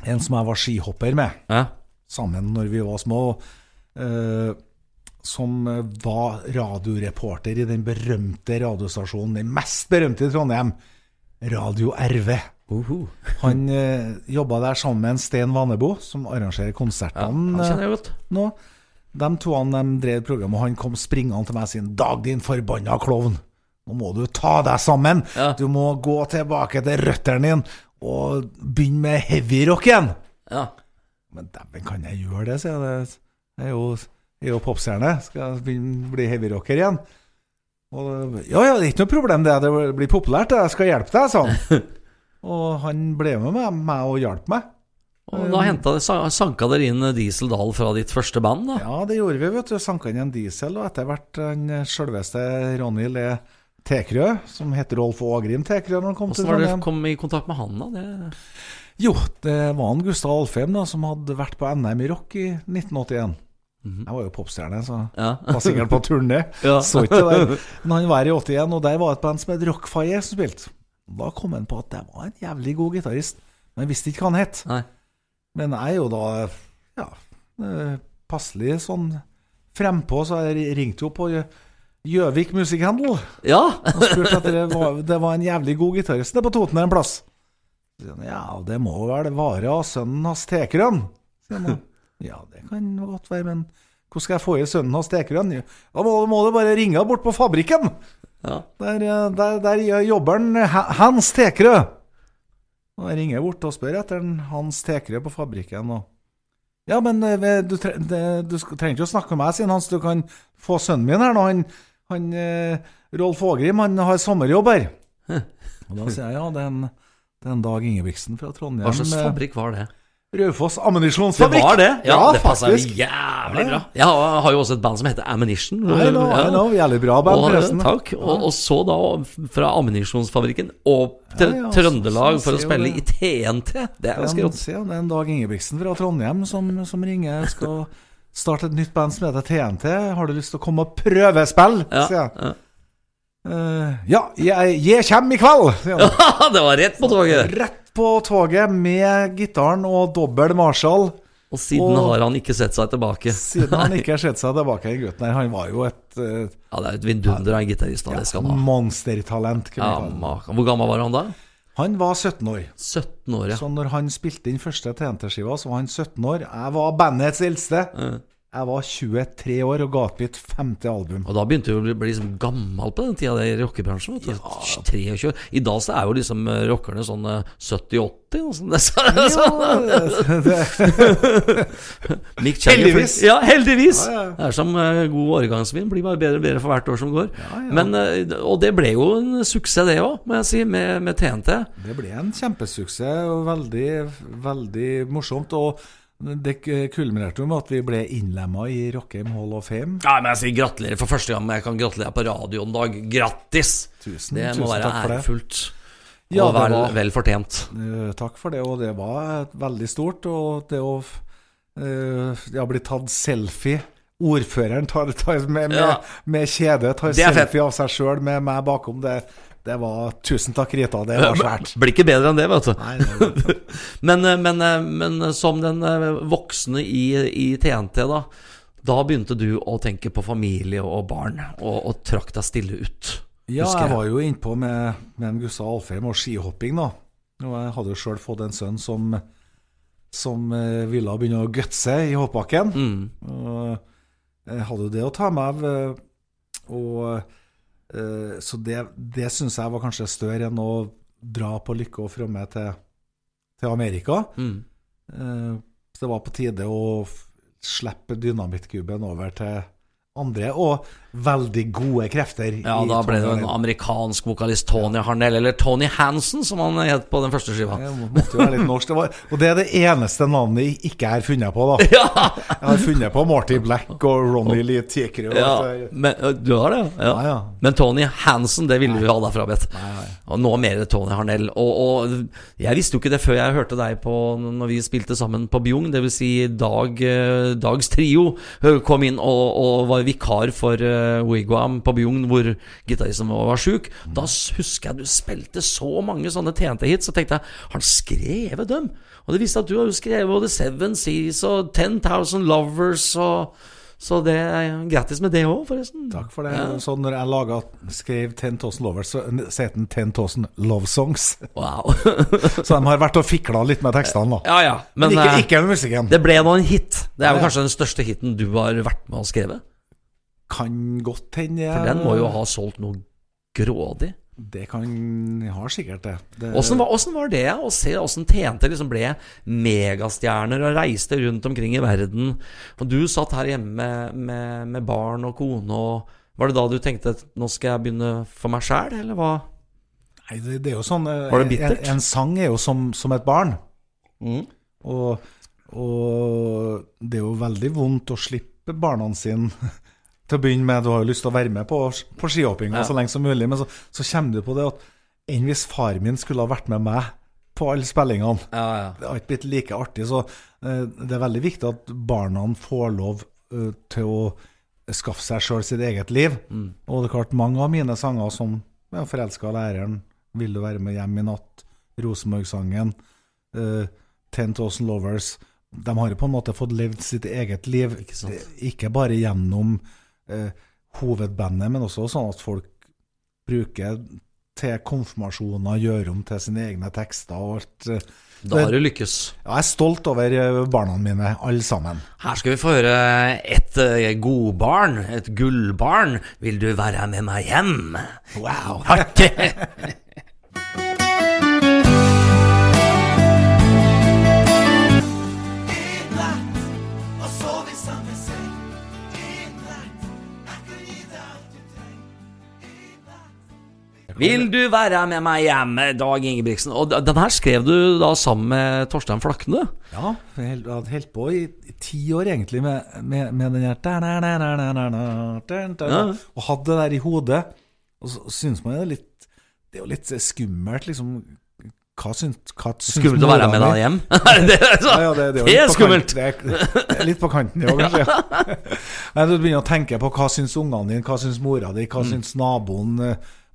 En som jeg var skihopper med, Ja. sammen når vi var små. eh, som eh, var radioreporter i den berømte radiostasjonen, den mest berømte i Trondheim, Radio RV. Uhu. Han eh, jobba der sammen med en Sten Vanebo, som arrangerer ja. konsertene. Han eh, kjenner jeg godt. nå. De to han, de drev programmet, og han kom springende til meg og sa 'Dag, din forbanna klovn, nå må du ta deg sammen. Ja. Du må gå tilbake til røttene dine og begynne med heavyrock igjen.' Ja. Men dæven, kan jeg gjøre det, sier jeg. Det- er jo, er jo popstjerne. Skal bli heavyrocker igjen? Og, ja, ja, det er ikke noe problem, det. Det blir populært. Jeg skal hjelpe deg, sa han. og han ble med meg, meg og hjalp meg. Og da hentet, sanka dere inn Diesel Dahl fra ditt første band, da? Ja, det gjorde vi, vet du. Sanka inn en diesel, og etter hvert den sjølveste Ronny Le Tekrø, som heter Rolf Ågrim Tekrø når han kom til Hvordan det Trondheim. du kom i kontakt med han, da? Det... Jo, det var han Gustav Alfheim da, som hadde vært på NM i rock i 1981. Mhm. Jeg var jo popstjerne, så Ja. var sikkert på turné. Ja. Så ikke det. Men han var i 81, og der var et band som het Rockfire som spilte. Da kom han på at det var en jævlig god gitarist, men jeg visste ikke hva han het. Nei. Men jeg er jo da ja, eh, passelig sånn frempå, så jeg ringte jo på Gjø- Gjøvik Music Handle Ja! og spurte etter det var, det var en jævlig god gitarist det på Toten en plass. Ja, det må vel være av sønnen hans Tekrøn, Sier han. Ja, det kan godt være, men hvordan skal jeg få i sønnen hans Tekerønn? Da må, må du bare ringe bort på fabrikken. ja. Der, der, der jobber han Hans Tekerø. Og jeg ringer bort og spør etter Hans Tekerø på fabrikken. Og ja, men eh, du, tre, du trenger ikke å snakke med meg, sier Hans. Du kan få sønnen min her nå. Han, han eh, Rolf Ågrim han har sommerjobb her. Og da sier jeg ja, det er en, det er en Dag Ingebrigtsen fra Trondheim. Hva slags eh, fabrikk var det? Raufoss Det var det? Ja, det passa jævlig bra. Jeg har, jo også et band som heter Ammunition. I know, I know, Jævlig bra band, Og, forresten. takk. Og, og så da fra ammunisjonsfabrikken opp til Ja, ja, Trøndelag for å spille det. i TNT. Det er ganske rått. det er en Dag Ingebrigtsen fra Trondheim som, som ringer. Skal starte et nytt band som heter TNT. Har du lyst til å komme og prøvespille? Ja, sier jeg. ja. «Eh, ja, jeg, jeg kommer i kveld, sier han. det var rett på toget! Rett på toget med gitaren og dobbel Marshall. Og siden Og- har han ikke sett seg tilbake. Siden han ikke har sett seg tilbake, den gutten her. Han var jo et uh, Ja, det er et vindunder av en gitarist, Ja, monstertalent. vi Ja, kalle det. Hvor gammel var han da? Han var 17 år. 17 år, ja. Så når han spilte inn første TNT-skiva, så var han 17 år. Jeg var bandets eldste. Ja. Jeg var 23 år og ga ut mitt femte album. Og da begynte du å bli, bli liksom gammel på den tida i rockebransjen. Ja. 23. I dag så er jo liksom eh, rockerne sånn eh, 70-80. og sånn. Det er så- Ja, sånn. Heldigvis. Ja, heldigvis! Ja. Det er som eh, god årgangsvin. Blir bare bedre og bedre for hvert år som går. ja. Men, eh, og det ble jo en suksess, det òg, må jeg si, med, med TNT. det ble en kjempesuksess og veldig, veldig morsomt. Og det kulminerte jo med at vi ble innlemma i Rockheim Hall of Fame. Ja, men jeg sier gratulerer for første gang jeg kan gratulere på radioen, Dag. Grattis! Tusen, Det må tusen være ærefullt. Ja, og vel, var- vel fortjent. Eh, takk for det, og det var veldig stort. Og det å uh, bli tatt selfie Ordføreren tar, tar med, med, Ja. med kjede tar er fett. selfie av seg sjøl med meg bakom. Det, det var Tusen takk, Rita. Det var svært. Blir ikke bedre enn det, vet du. Nei, det Men, eh, men, eh, men som den eh, voksne i, i TNT, da Da begynte du å tenke på familie og barn, og, og trakk deg stille ut. Ja, jeg. jeg var jo innpå med, med Gustav Alfheim og skihopping, da. Og jeg hadde jo sjøl fått en sønn som, som eh, ville begynne å gutse i hoppbakken. Mm. Og jeg hadde jo det å ta meg av. eh, Og eh, Så det, det syns jeg var kanskje større enn å dra på lykke og fromme til, til Amerika. Mm. Uh, Så det var på tide å slippe dynamittkuben over til andre. Og veldig gode krefter. Ja, da ble det jo en amerikansk vokalist, Tony Harnell, eller Tony Hansen, som han het på den første skiva. Det måtte jo være litt norsk. Det var, og det er det eneste navnet jeg ikke har funnet på, da. Ja, Jeg har funnet på Marty Black og Ronny Lee Tiekerud. ja. alt det der. Men, du har det, ja. Ja. Men Tony Hansen, det ville vi ha derfra, vet Og nå mer Tony Harnell. Og, og jeg visste jo ikke det før jeg hørte deg på når vi spilte sammen på Bjugn. Det vil si Dag, Dags trio kom inn og, og var vikar for Wigwam på Bjugn, hvor gitaristen var sjuk. Da husker jeg du spilte så mange sånne TNT-hits, så tenkte jeg Har han skrevet dem? Og det viste at du har skrevet både Seven Seas og 10,000 Lovers og så det er grattis med det òg, forresten. Takk for det. Så når jeg laga, skrev 10 000 Lovers, så het den 10 000 Love Songs. Wow. Så de har vært og fikla litt med tekstene, da. ja, ja. Men, Men ikke, eh, ikke med musikken. det ble nå en hit. Det er vel Ja. kanskje den største hiten du har vært med og skrevet. Kan godt hende. For den må jo ha solgt noe grådig. Det kan har sikkert det. Åssen var, var det å se åssen TNT liksom ble megastjerner og reiste rundt omkring i verden? Og du satt her hjemme med, med, med barn og kone, og var det da du tenkte at nå skal jeg begynne for meg sjæl, eller hva? Nei, det, det er jo sånn eh, Var det bittert? En, en sang er jo som, som et barn. Mm. Og, og det er jo veldig vondt å slippe barna sine til å begynne med. Du har jo lyst til å være med på, på skihoppinga Ja. så lenge som mulig, men så, så kommer du på det at enn hvis far min skulle ha vært med meg på alle spillingene Ja, ja. Det har ikke blitt like artig, så eh, det er veldig viktig at barna får lov eh, til å skaffe seg sjøl sitt eget liv. Mm. Og det er klart, mange av mine sanger som ja, 'Forelska læreren', 'Vil du være med hjem i natt', 'Rosenborg-sangen', uh, 'Ten Thousand Lovers' De har jo på en måte fått levd sitt eget liv, Ikke. Ikke bare gjennom eh, hovedbandet, men også sånn at folk bruker til konfirmasjoner, gjør om til sine egne tekster og alt. eh. Da har du lykkes. Ja, jeg er stolt over eh, barna mine, alle sammen. Her skal vi få høre et uh, godbarn, et gullbarn. Vil du være med meg hjem? Wow! Artig! Vil du være med meg hjem, Dag Ingebrigtsen? Og den her skrev du da sammen med Torstein Flakne? Ja, jeg hadde holdt på i, ti år egentlig med, med, med den her. Og hadde det der i hodet. Og så syns man det er litt Det er jo litt skummelt, liksom. Hva syns, hva syns Skummelt å være med deg hjem? det er, Ja, ja, det, det, er det er skummelt! Kanten, det, er, det litt på kanten, ja, kanskje. Ja. Men Du begynner å tenke på hva syns ungene dine, hva syns mora di, Mm. hva syns naboen.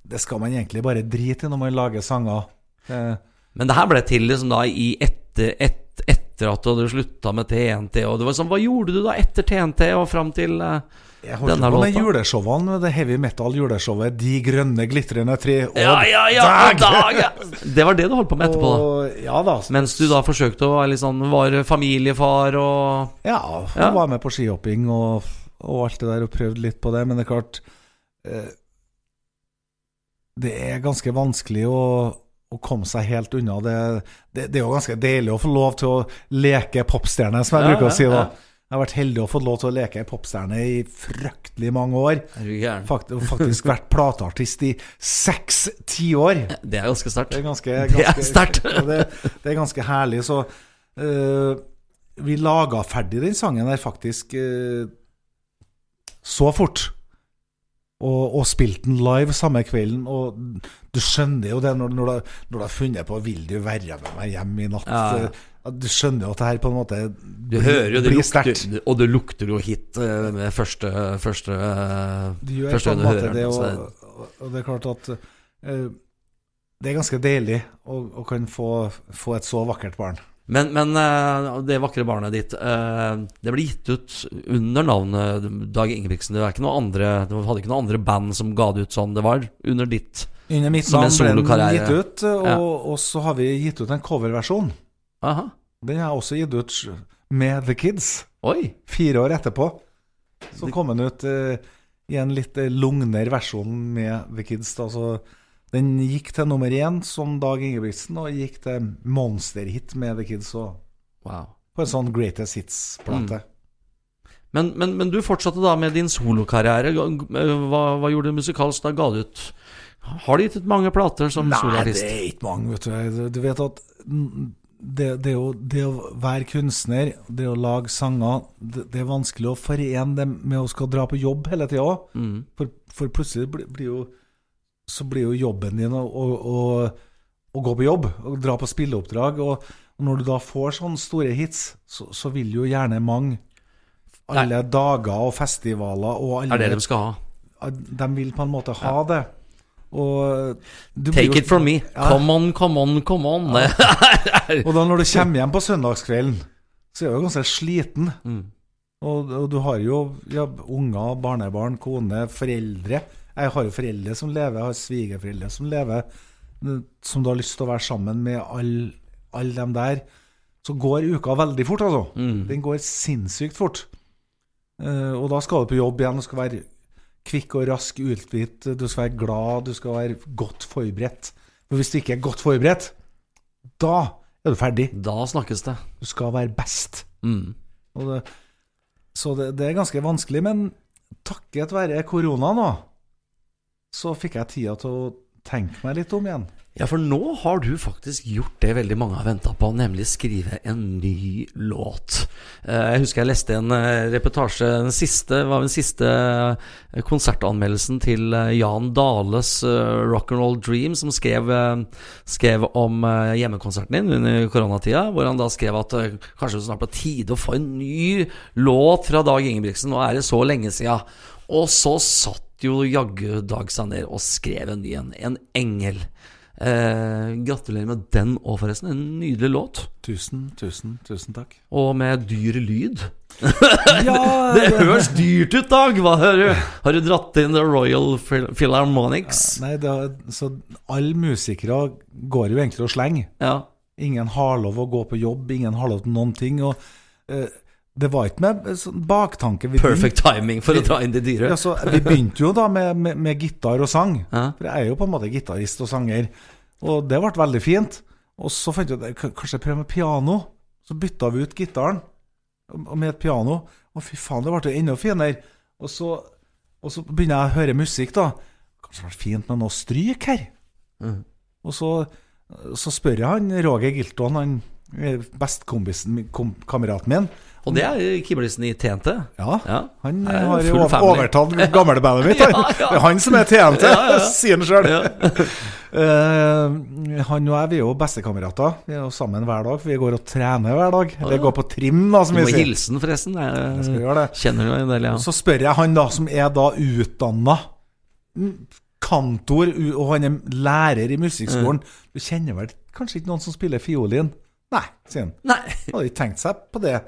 Det skal man egentlig bare drite i når man lager sanger. Eh, Men det her ble til liksom da i etter, et, etter at du hadde slutta med TNT. Og det var sånn, Hva gjorde du da etter TNT og fram til eh, Jeg holdt Denne på med juleshowene, det heavy metal-juleshowet 'De grønne glitrende tre' og Ja, ja, ja! Dag! Dag. Det var det du holdt på med etterpå, da. Ja da. Mens du da forsøkte å være litt sånn Var familiefar og Ja, Ja. var med på skihopping og, og alt det der, og prøvde litt på det. Men det er klart eh, Det er ganske vanskelig å, å komme seg helt unna. Det, det, det er jo ganske deilig å få lov til å leke popstjerne, som jeg Ja, bruker å si. da. Jeg har vært heldig og fått lov til å leke popstjerne i fryktelig mange år. Fakt, faktisk vært plateartist i seks tiår. Det er ganske sterkt. Det er ganske, ganske sterkt. det, det er ganske herlig. Så uh, vi laga ferdig den sangen der faktisk uh, så fort. Og, og spilte den live samme kvelden. Og du skjønner jo det når, når, du, når du har funnet på 'Vil du være med meg hjem i natt'? Ja, eh, Du skjønner jo at det her på en måte Du hører jo det blir sterkt. og det lukter jo hit eh, med første første, Du gjør første på en måte det, og, og det er klart at uh, det er ganske deilig å, å kunne få, få et så vakkert barn. Men, men eh, det vakre barnet ditt eh, Det ble gitt ut under navnet Dag Ingebrigtsen. Det, var ikke andre, det hadde ikke noe andre band som ga det ut sånn. Det var under ditt Under mitt navn ble den gitt ut, og, Ja. og så har vi gitt ut en coverversjon. Den har jeg også gitt ut med The Kids, Oi! fire år etterpå. Så kom den ut eh, i en litt eh, lugnere versjon med The Kids. Da. Den gikk til nummer én som Dag Ingebrigtsen, og gikk til monsterhit med The Kids og Wow. på en sånn Greatest Hits-plate. Men, men, men du fortsatte da med din solokarriere. Hva, hva gjorde du musikalsk? Da ga du ut Har du gitt ut mange plater som Nei, det er ikke mange, vet du. Du vet at mm, det, det, å, det å være kunstner, det å lage sanger, det, det er vanskelig å forene det med å skal dra på jobb hele tida. Mm. For, for plutselig blir, blir jo Så blir jo jobben din å, å, å, gå på jobb, og dra på spilleoppdrag. Og, når du da får sånne store hits, så, så vil jo gjerne mange alle dager og festivaler og alle Er det de skal ha? De vil på en måte ha det. Og du blir Take jo- it from me. Ja. Come on, come on, come on. Og da når du kommer hjem på søndagskvelden, så er du ganske sliten. Mm. Og, og du har jo ja, unger, barnebarn, kone, foreldre. Jeg har jo foreldre som lever, jeg har svigerforeldre som lever, som du har lyst til å være sammen med alle all dem der. Så går uka veldig fort, altså. Mm. Den går sinnssykt fort. Uh, og da skal du på jobb igjen, du skal være kvikk og rask, uthvilt, du skal være glad, du skal være godt forberedt. For hvis du ikke er godt forberedt, da er du ferdig. Da snakkes det. Du skal være best. Mm. Og det, så det, det er ganske vanskelig, men takket være korona nå, så fikk jeg tida til å tenke meg litt om igjen. Ja, for nå har du faktisk gjort det veldig mange har venta på, nemlig skrive en ny låt. Eh, Jeg husker jeg leste en eh, reportasje, den siste, var den siste eh, konsertanmeldelsen til Jan Dales Rock'n'Roll Dream, som skrev, skrev om hjemmekonserten din under koronatida, hvor han da skrev at kanskje det snart på tide å få en ny låt fra Dag Ingebrigtsen, nå er det så lenge sia. Og så satt jo jaggu Dag seg ned og skrev en ny en, en engel. Eh, gratulerer med den òg, forresten. En nydelig låt. Tusen, tusen, tusen takk. Og med dyr lyd. Ja, Det høres dyrt ut, Dag! Hva har du, har du dratt inn The Royal Philharmonics? Philharmonics? Nei, det, så alle musikere går jo egentlig og slenger. Ja. Ingen har lov å gå på jobb, ingen har lov til noen ting. Og eh, det var ikke med sånn baktanke. Vi Perfect timing for å dra inn de dyre. begynte- Altså, vi begynte jo da med, med, med gitar og sang. Ja. For jeg er jo på en måte gitarist og sanger. Og det ble veldig fint. Og så fant jeg ut kanskje prøve med piano. Så bytta vi ut gitaren med et piano. Og fy faen, det ble enda finere. Og så, og så begynner jeg å høre musikk, da. Kanskje det hadde vært fint med noe stryk her? Mm. Og så, så spør jeg han Roger Gilton, han eh, kom, kameraten min. Og det er keyboardisten i TNT. Ja, Ja. han er har jo overtatt gamlebandet mitt. Han. Ja, ja. Det er han som er TNT, sier han sjøl. Ja. Eh, han og jeg vi er jo bestekamerater. Vi er jo sammen hver dag, for vi går og trener hver dag. Eller går på trim, da, Du som må vi sier. hilse den, forresten. Jeg det. Kjenner du en del, ja. Så spør jeg han da, som er da utdanna kantor, og han er lærer i musikkskolen. Du kjenner vel kanskje ikke noen som spiller fiolin? Nei, sier han. Nei. Hadde ikke tenkt seg på det.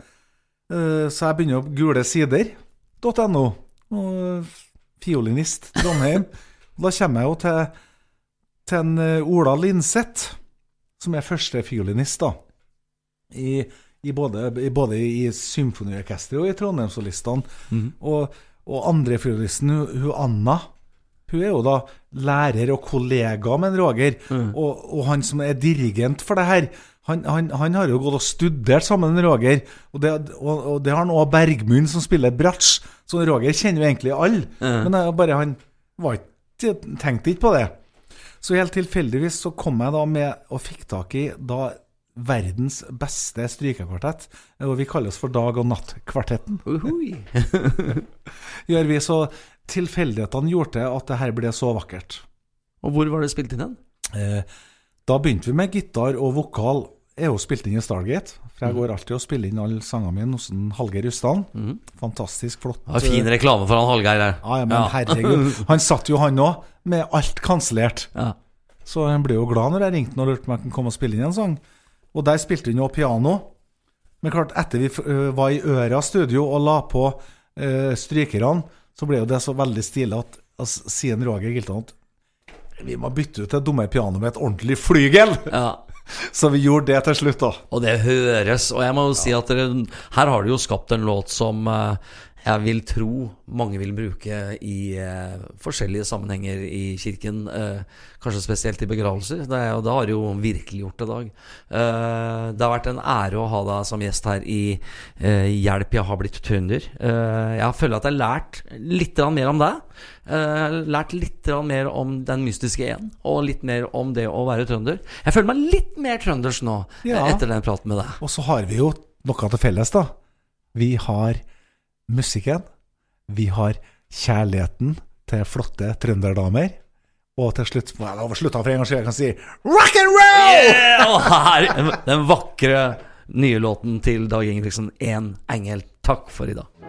Eh, Så jeg begynner å gule sider.no. Og fiolinist Trondheim. Da kommer jeg jo til, til en eh, Ola Linseth, som er første fiolinist, da. I, i både, i, både i symfoniorkesteret og i Trondheimssolistene. Og, og andre fiolinisten, hun, hun Anna, hun er jo da lærer og kollega med en mm. Og, og han som er dirigent for det her, han, han, han har jo gått og studert sammen med Roger. Og det, og, og det har han òg Bergmund, som spiller bratsj. Så Roger kjenner jo egentlig alle. Men jeg, bare han var ikke, tenkte ikke på det. Så helt tilfeldigvis så kom jeg da med og fikk tak i da verdens beste strykekvartett. Og vi kaller oss for Dag- og Natt-kvartetten. Gjør vi så tilfeldighetene gjorde det at det her ble så vakkert. Og hvor var det spilt inn den? Eh, da begynte vi med gitar og vokal. Jeg har spilt inn i Stargate, for jeg går alltid og spiller inn alle sangene mine hos Hallgeir Rustan. Fantastisk flott. Var fin reklame for han Hallgeir der. Ja, ja, men herregud. Han satt jo, han òg, med alt kansellert. Ja. Så han ble jo glad når jeg ringte han og lurte på om jeg kunne komme og spille inn en sang. Og der spilte han jo piano. Men klart, etter vi var i Øra studio og la på uh, strykerne, så ble jo det så veldig stilig at altså, sier Roger Giltan at vi må bytte ut det dumme pianoet med et ordentlig flygel! Ja. Så vi gjorde det til slutt, da. Og det høres Og jeg må jo si at dere, her har du jo skapt en låt som eh, jeg vil tro mange vil bruke i eh, forskjellige sammenhenger i kirken. Eh, kanskje spesielt i begravelser. Det og det har du jo virkelig gjort i Dag. Eh, det har vært en ære å ha deg som gjest her i eh, Hjelp, jeg har blitt trønder. Eh, jeg føler at jeg har lært litt mer om deg. Eh, lært litt mer om den mystiske en, og litt mer om det å være trønder. Jeg føler meg litt mer trøndersk nå Ja. etter den praten med deg. Og så har vi jo noe til felles, da. Vi har musikken. Vi har kjærligheten til flotte trønderdamer. Og til slutt må jeg lov for en gangs skyld. Jeg kan si rock and roll! Yeah! Og her, den vakre nye låten til Dag Ingebrigtsen, 'En engel'. Takk for i dag.